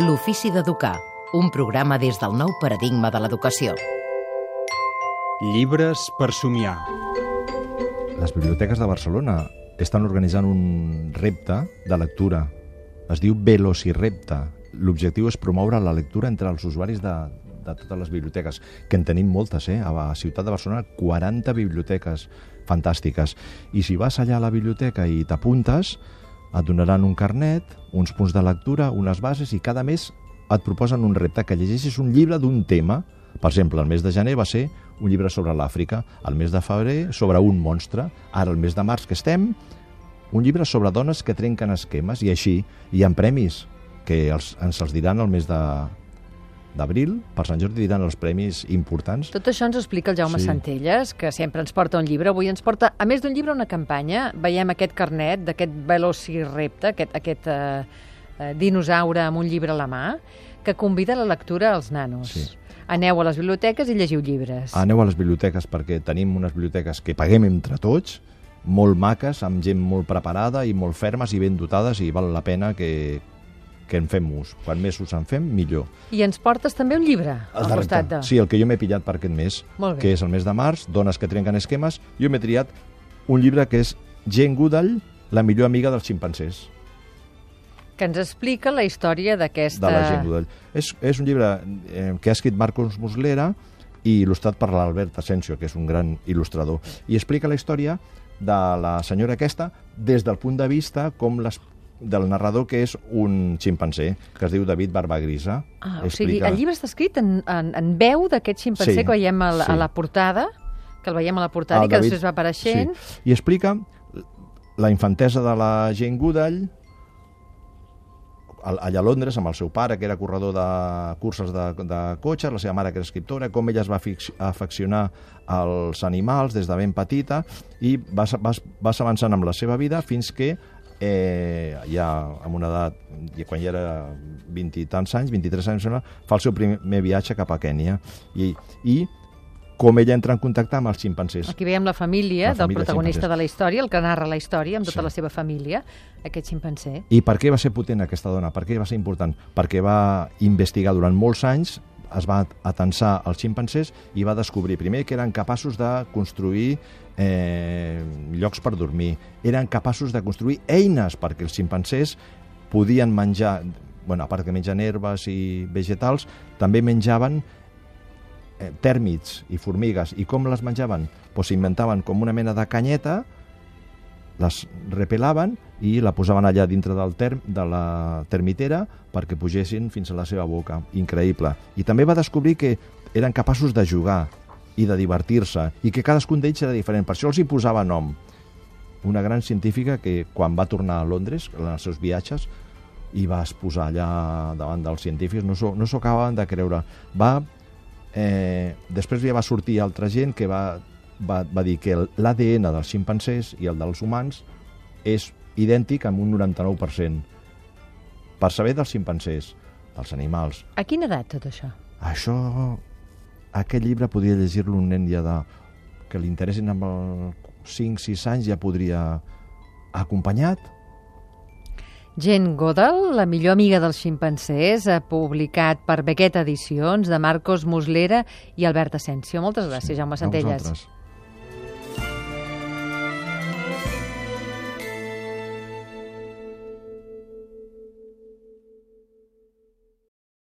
L'ofici d'educar, un programa des del nou paradigma de l'educació. Llibres per somiar. Les biblioteques de Barcelona estan organitzant un repte de lectura. Es diu Velocirepte. L'objectiu és promoure la lectura entre els usuaris de, de totes les biblioteques, que en tenim moltes, eh? A la ciutat de Barcelona, 40 biblioteques fantàstiques. I si vas allà a la biblioteca i t'apuntes, et donaran un carnet, uns punts de lectura, unes bases, i cada mes et proposen un repte que llegeixis un llibre d'un tema. Per exemple, el mes de gener va ser un llibre sobre l'Àfrica, el mes de febrer sobre un monstre, ara el mes de març que estem, un llibre sobre dones que trenquen esquemes, i així hi ha premis que els, ens els diran el mes de, d'abril, per Sant Jordi diran els premis importants. Tot això ens explica el Jaume Sí. sí. Centelles, que sempre ens porta un llibre. Avui ens porta, a més d'un llibre, una campanya. Veiem aquest carnet d'aquest velocirepte, aquest, aquest eh, eh, dinosaure amb un llibre a la mà, que convida a la lectura als nanos. Sí. Aneu a les biblioteques i llegiu llibres. Aneu a les biblioteques perquè tenim unes biblioteques que paguem entre tots, molt maques, amb gent molt preparada i molt fermes i ben dotades i val la pena que, que en fem ús. Quan més us en fem, millor. I ens portes també un llibre El al costat de... Sí, el que jo m'he pillat per aquest mes, que és el mes de març, Dones que trenquen esquemes, jo m'he triat un llibre que és Jane Goodall, la millor amiga dels ximpancers, que ens explica la història d'aquesta... de la Jane Goodall. És, és un llibre eh, que ha escrit Marcos Muslera i il·lustrat per l'Albert Asensio, que és un gran il·lustrador. I explica la història de la senyora aquesta des del punt de vista com les del narrador que és un ximpanzé, que es diu David Barbagrisa. Ah, o sigui, el llibre està escrit en, en, en veu d'aquest ximpancé Sí, que veiem a la, sí. a la portada, que el veiem a la portada El i que David- després va apareixent. Sí. I explica la infantesa de la Jane Goodall al- allà a Londres amb el seu pare, que era corredor de curses de, de cotxes, la seva mare, que era escriptora, com ella es va afeccionar als animals des de ben petita i vas, vas, vas avançant amb la seva vida fins que eh, ja amb una edat, i quan ja era 20 i tants anys, 23 anys, fa el seu primer viatge cap a Kènia. I, i com ella entra en contacte amb els ximpancers. Aquí veiem la família La del família protagonista ximpancers. de la història, el que narra la història amb tota Sí. la seva família, aquest ximpancé. I per què va ser potent aquesta dona? Per què va ser important? Perquè va investigar durant molts anys, es va atensar als ximpancers i va descobrir primer que eren capaços de construir eh, llocs per dormir, eren capaços de construir eines perquè els ximpancers podien menjar, bueno, a part que mengen herbes i vegetals, també menjaven eh, tèrmits i formigues. I com les menjaven? Pues s'inventaven com una mena de canyeta, les repelaven i la posaven allà dintre del term, de la termitera perquè pugessin fins a la seva boca. Increïble. I també va descobrir que eren capaços de jugar i de divertir-se i que cadascun d'ells era diferent. Per això els hi posava nom. Una gran científica que quan va tornar a Londres, en els seus viatges, i va exposar allà davant dels científics, no s'ho no acabaven de creure. Va, eh, després ja va sortir altra gent que va, va, va dir que l'ADN dels ximpancers i el dels humans és idèntic amb un 99%. Per saber dels ximpancers, dels animals, A quina edat tot això? això, aquest llibre podria llegir-lo un nen ja de, que li interessin amb el 5-6 anys ja podria acompanyat Jen Godel, la millor amiga dels ximpancers, ha publicat per Bequeta Edicions de Marcos Muslera i Albert Asensio. Moltes gràcies, Jaume A Centelles. vosaltres.